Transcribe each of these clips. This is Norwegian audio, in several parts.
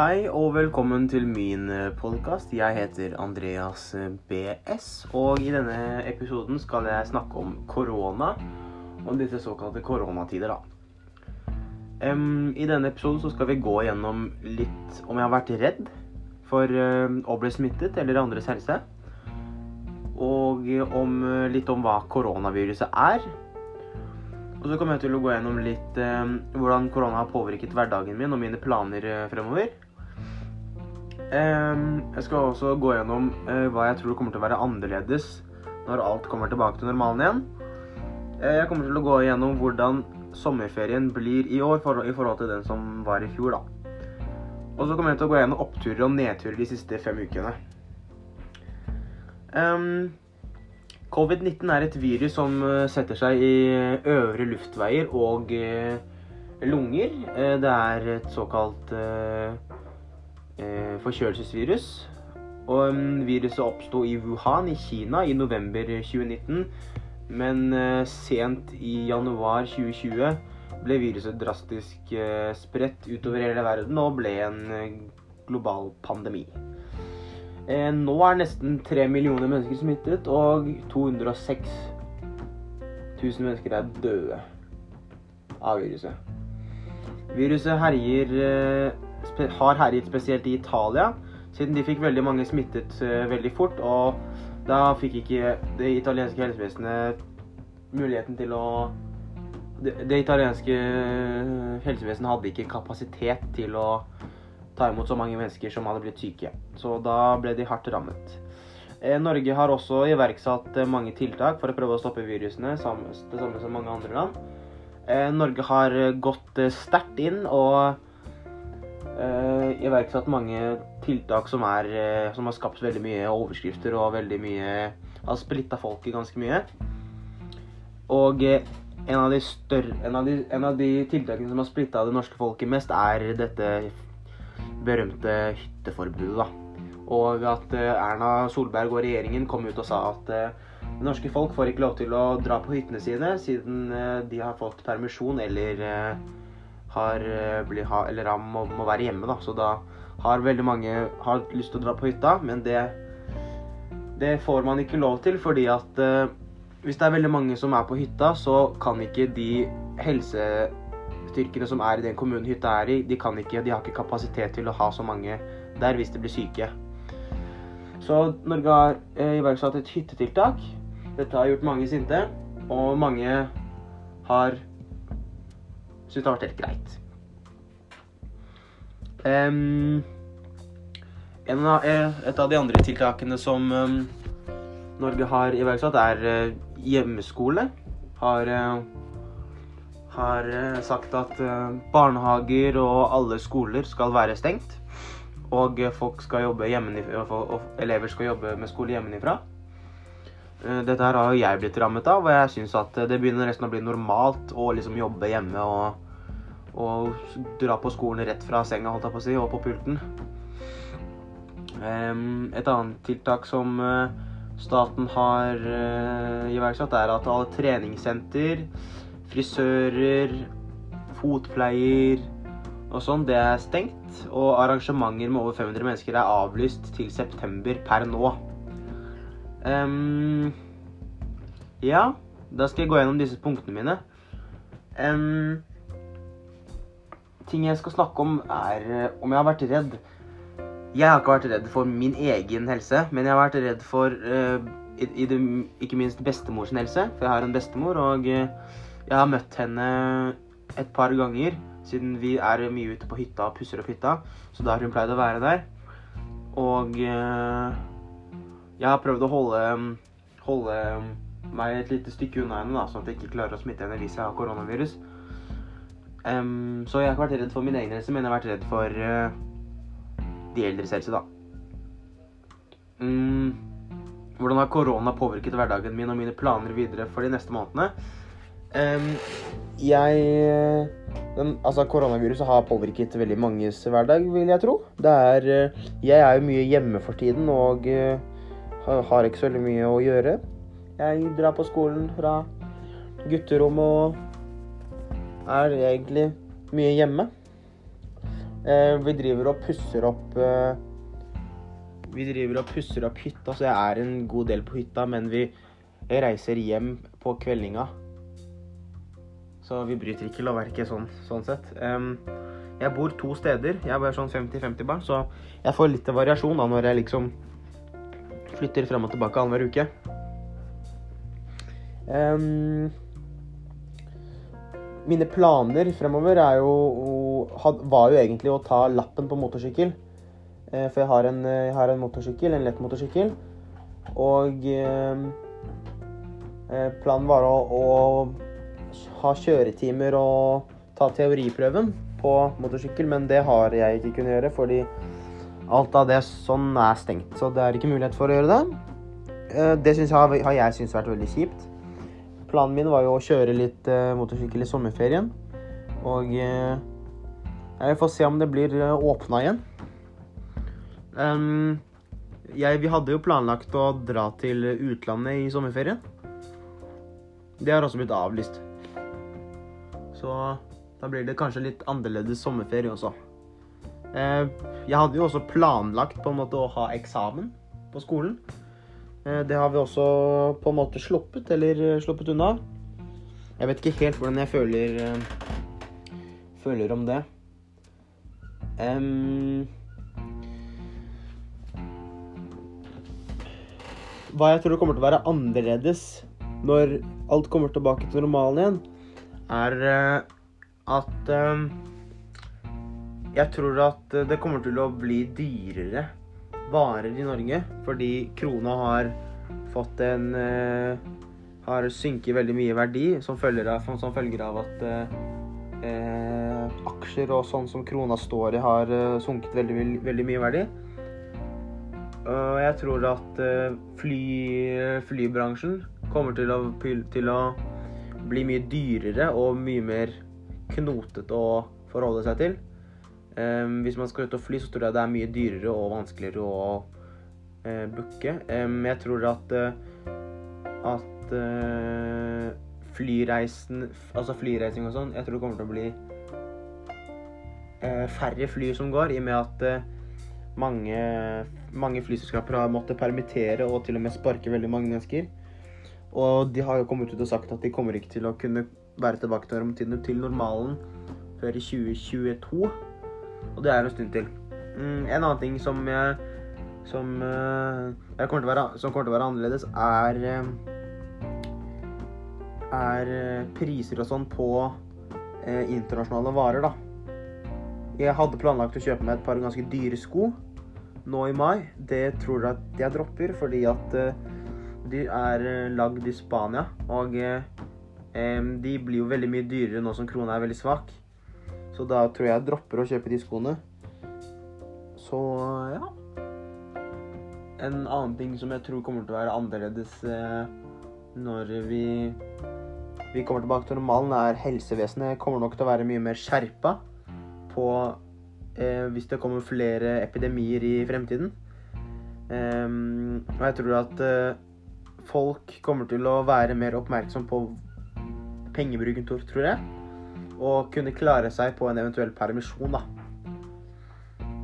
Hei og velkommen til min podkast. Jeg heter Andreas BS. Og i denne episoden skal jeg snakke om korona. og disse såkalte koronatider, da. Um, I denne episoden så skal vi gå gjennom litt om jeg har vært redd for uh, å bli smittet eller andres helse. Og om, uh, litt om hva koronaviruset er. Og så kommer jeg til å gå gjennom litt eh, hvordan korona har påvirket hverdagen min og mine planer eh, fremover. Jeg skal også gå gjennom eh, hva jeg tror kommer til å være annerledes når alt kommer tilbake til normalen igjen. Eh, jeg kommer til å gå gjennom hvordan sommerferien blir i år i forhold til den som var i fjor. da. Og så kommer jeg til å gå gjennom oppturer og nedturer de siste fem ukene. Em, Covid-19 er et virus som eh, setter seg i øvre luftveier og lunger. Det er et såkalt forkjølelsesvirus. Og mm, viruset oppsto i Wuhan i Kina i november 2019. Men eh, sent i januar 2020 ble viruset drastisk eh, spredt utover hele verden og ble en eh, global pandemi. Eh, nå er nesten 3 millioner mennesker smittet, og 206 000 mennesker er døde av viruset. Viruset herjer, eh, har herjet spesielt i Italia, siden de fikk veldig mange smittet eh, veldig fort. Og da fikk ikke det italienske helsevesenet muligheten til å Det, det italienske helsevesenet hadde ikke kapasitet til å ta imot så mange mennesker som hadde blitt syke. Så da ble de hardt rammet. Eh, Norge har også iverksatt eh, mange tiltak for å prøve å stoppe virusene, det samme som mange andre land. Eh, Norge har eh, gått eh, sterkt inn og eh, iverksatt mange tiltak som, er, eh, som har skapt veldig mye overskrifter og veldig mye Har splitta folket ganske mye. Og eh, en av, større, en, av de, en av de tiltakene som har splitta det norske folket mest, er dette berømte hytteforbudet. da. Og at eh, Erna Solberg og regjeringen kom ut og sa at det norske folk får ikke lov til å dra på hyttene sine siden de har fått permisjon eller har, eh, bli, ha, eller har, må, må være hjemme. da. Så da har veldig mange har lyst til å dra på hytta, men det, det får man ikke lov til fordi at eh, hvis det er veldig mange som er på hytta, så kan ikke de helsestyrkene som er i den kommunen hytta er i, de, kan ikke, de har ikke kapasitet til å ha så mange der hvis de blir syke. Så Norge har eh, iverksatt et hyttetiltak. Dette har gjort mange sinte, og mange har syntes det har vært helt greit. Um, av, eh, et av de andre tiltakene som um, Norge har iverksatt, er uh, hjemmeskole. Har, uh, har uh, sagt at eh, barnehager og alle skoler skal være stengt. Og folk skal jobbe hjemmefra, elever skal jobbe med skole hjemmefra. Eh, Dette her har jo jeg blitt rammet av, og jeg syns at eh, det begynner nesten å bli normalt å liksom jobbe hjemme og, og dra på skolen rett fra senga, holdt jeg på å si, og på pulten. Et annet tiltak som eh, staten har iverksatt, er at alle treningssenter, frisører, fotpleier og sånn, det er stengt. Og arrangementer med over 500 mennesker er avlyst til september per nå. Em, ja, da skal jeg gå gjennom disse punktene mine. Um, ting jeg skal snakke om, er eh, om jeg har vært redd. Jeg har ikke vært redd for min egen helse, men jeg har vært redd for uh, i, i det, ikke minst bestemors helse. For jeg har en bestemor, og eh, jeg har møtt henne et par ganger siden vi er mye ute på hytta og pusser opp hytta. Så da har hun pleid å være der. Og eh, jeg har prøvd å holde, holde meg et lite stykke unna henne, da, sånn at jeg ikke klarer å smitte henne hvis jeg har koronavirus. Um, så jeg har ikke vært redd for min egen helse, men jeg har vært redd for uh, de eldres helse, da. Um, hvordan har korona påvirket hverdagen min og mine planer videre for de neste månedene? Um, jeg den, Altså, koronaviruset har påvirket veldig manges hverdag, vil jeg tro. Det er eh, Jeg er jo mye hjemme for tiden og eh, har, ikke så veldig mye å gjøre. Jeg drar på skolen fra gutterommet og er egentlig mye hjemme. Eh, vi driver og pusser opp eh, Vi driver og pusser opp hytta, så jeg er en god del på hytta, men vi reiser hjem på kveldinga. Så vi bryter ikke lovverket sånn, sånn sett. Jeg bor to steder. Jeg er bare sånn 50-50 barn, så jeg får litt variasjon da når jeg liksom flytter frem og tilbake annenhver uke. Um, mine planer fremover er jo, var jo egentlig å ta lappen på motorsykkel. Eh, For jeg har en, jeg har en motorsykkel, en lett motorsykkel. Og eh, eh, planen var å, å ha kjøretimer og ta teoriprøven på motorsykkel, men det har jeg ikke kunnet gjøre fordi alt av det sånn er stengt. Så det er ikke mulighet for å gjøre det. Eh, Det jeg, har- jeg syntes vært veldig kjipt. Planen min var jo å kjøre litt eh, motorsykkel i sommerferien. Og eh, jeg får se om det blir åpna igjen. Ehm, jeg, vi hadde jo planlagt å dra til utlandet i sommerferien. Det har også blitt avlyst. Så da blir det kanskje litt annerledes sommerferie også. Eh, jeg hadde jo også planlagt på en måte å ha eksamen på skolen. Eh, det har vi også på en måte sluppet, eller eh, sluppet unna. Jeg vet ikke helt hvordan jeg føler, føler om det. Um, hva jeg tror kommer til å være annerledes når alt kommer tilbake til normalen igjen, er at eh, Jeg tror at det kommer til å bli dyrere varer i Norge fordi krona har fått en eh, Har synket veldig mye verdi som følger av, som følger av at eh, eh, aksjer og sånn som krona står i, har eh, sunket veldig, veldig, mye verdi. Og jeg tror at eh, fly, flybransjen kommer til å, til å bli mye dyrere og mye mer knotete å forholde seg til. Em, hvis man skal ut og fly, så tror jeg det er mye dyrere og vanskeligere å uh, booke. Um, jeg tror at, uh, at uh, flyreisen Altså flyreising og sånn, jeg tror det kommer til å bli færre fly som går, i og med at mange, mange flyselskaper har måttet permittere og til og med sparke veldig mange mennesker. Og de har jo kommet ut og sagt at de kommer ikke til å kunne være tilbake til, til, til normalen før i 2022. Og det er en stund til. Mm, en annen ting som, jeg, som, eh, jeg kommer være, som kommer til å være annerledes, er eh, er eh, priser og sånn på eh, internasjonale varer, da. Jeg hadde planlagt å kjøpe meg et par ganske dyre sko nå i mai. Det tror jeg at jeg dropper, fordi at eh, de er lagd i Spania. Og eh, de blir jo veldig mye dyrere nå som krona er veldig svak. Så da tror jeg jeg dropper å kjøpe de skoene. Så ja. En annen ting som jeg tror kommer til å være annerledes eh, når vi, vi kommer tilbake til normalen, er helsevesenet kommer nok til å være mye mer skjerpa på eh, hvis det kommer flere epidemier i fremtiden. Em, og jeg tror at eh, folk kommer til å være mer oppmerksom på pengebruken, tror jeg. Og kunne klare seg på en eventuell permisjon, da.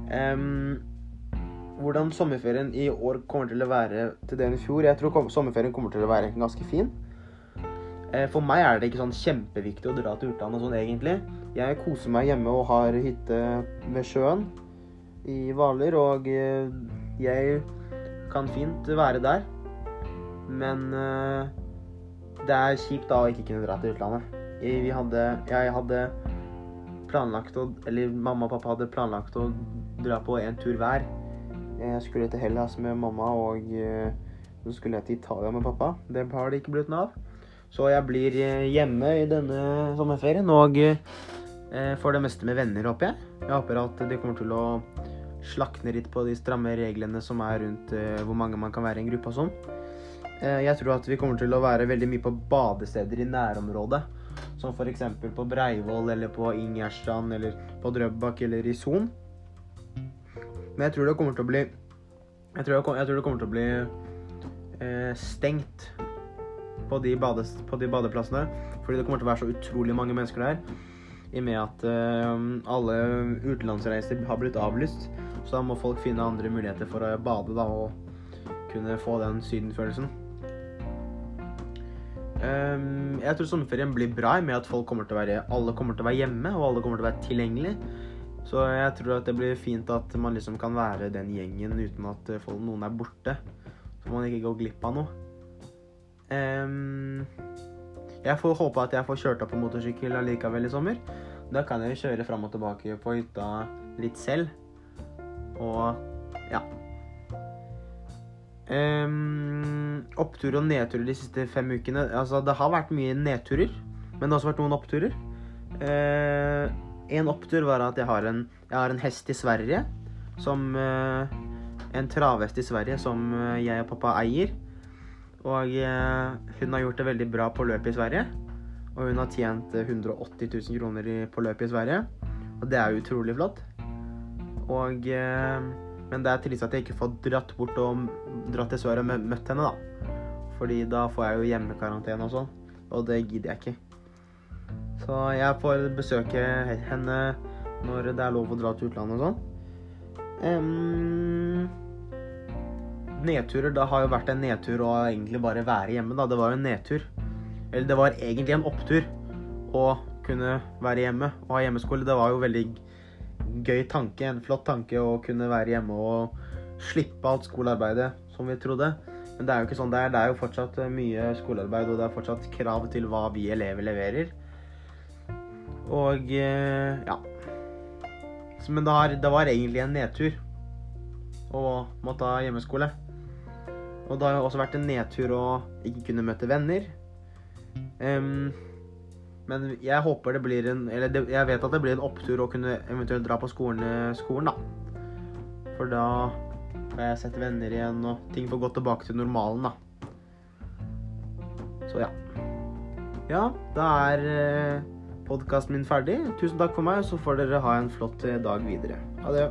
Um, hvordan sommerferien i år kommer til å være til den i fjor. Jeg tror sommerferien kommer til å være ganske fin. Eh, For meg er det ikke sånn kjempeviktig å dra til utlandet sånn egentlig. Jeg koser meg hjemme og har hytte ved sjøen i Hvaler, og eh, jeg kan fint være der. Men eh, det er kjipt da å ikke kunne dra til utlandet. Vi hadde, jeg hadde planlagt å Eller mamma og pappa hadde planlagt å dra på en tur hver. Jeg skulle til Hellas med mamma, og eh, så skulle jeg til Italia med pappa. Det har det ikke blitt noe av. Så jeg blir eh, hjemme i denne sommerferien og eh, får det meste med venner, håper jeg. Jeg håper at de kommer til å slakne litt på de stramme reglene som er rundt hvor mange man kan være i en gruppe og sånn. Jeg tror at vi kommer til å være veldig mye på badesteder i nærområdet. Som f.eks. på Breivoll eller på Ingjerdstrand eller på Drøbak eller i Son. Men jeg tror det kommer til å bli Jeg tror, jeg, jeg tror det kommer til å bli eh, stengt på de, bades, på de badeplassene. Fordi det kommer til å være så utrolig mange mennesker der. I og med at eh, alle utenlandsreiser har blitt avlyst. Så da må folk finne andre muligheter for å bade da, og kunne få den sydenfølelsen. Um, jeg tror sommerferien blir bra i med at folk kommer til å være, alle kommer til å være hjemme, og alle kommer til å være tilgjengelig. Så jeg tror at det blir fint at man liksom kan være den gjengen uten at folk, noen er borte. Så man ikke går glipp av noe. Um, jeg får håpe at jeg får kjørt opp på motorsykkel allikevel i sommer. Da kan jeg kjøre fram og tilbake på hytta litt selv. Og ja. Um, opptur og nedturer de siste fem ukene. Altså, det har vært mye nedturer, men det har også vært noen oppturer. Uh, en opptur var at jeg har en, jeg har en hest i Sverige som uh, En travhest i Sverige som uh, jeg og pappa eier. Og hun har gjort det veldig bra på løpet i Sverige. Og hun har tjent 180 000 kroner på løpet i Sverige. Og det er utrolig flott. Og men det er trist at jeg ikke får dratt bort og dratt til Sverige og møtt henne, da. Fordi da får jeg jo hjemmekarantene og sånn, og det gidder jeg ikke. Så jeg får besøke henne når det er lov å dra til utlandet og sånn. Um, nedturer Det har jo vært en nedtur å egentlig bare være hjemme, da. Det var jo en nedtur. Eller det var egentlig en opptur å kunne være hjemme og ha hjemmeskole. Det var jo veldig gøy tanke, en flott tanke å kunne være hjemme og slippe alt skolearbeidet som vi trodde. Men det er jo ikke sånn det er. Det er jo fortsatt mye skolearbeid, og det er fortsatt krav til hva vi elever leverer. Og eh, ja. Men det, har, det var egentlig en nedtur å måtte ha hjemmeskole. Og det har også vært en nedtur å ikke kunne møte venner. Um, men jeg håper det blir en Eller det, jeg vet at det blir en opptur å kunne eventuelt dra på skolen, skolen, da. For da får jeg sett venner igjen, og ting får gå tilbake til normalen, da. Så ja. Ja, da er eh, podkasten min ferdig. Tusen takk for meg, så får dere ha en flott eh, dag videre. Ha det.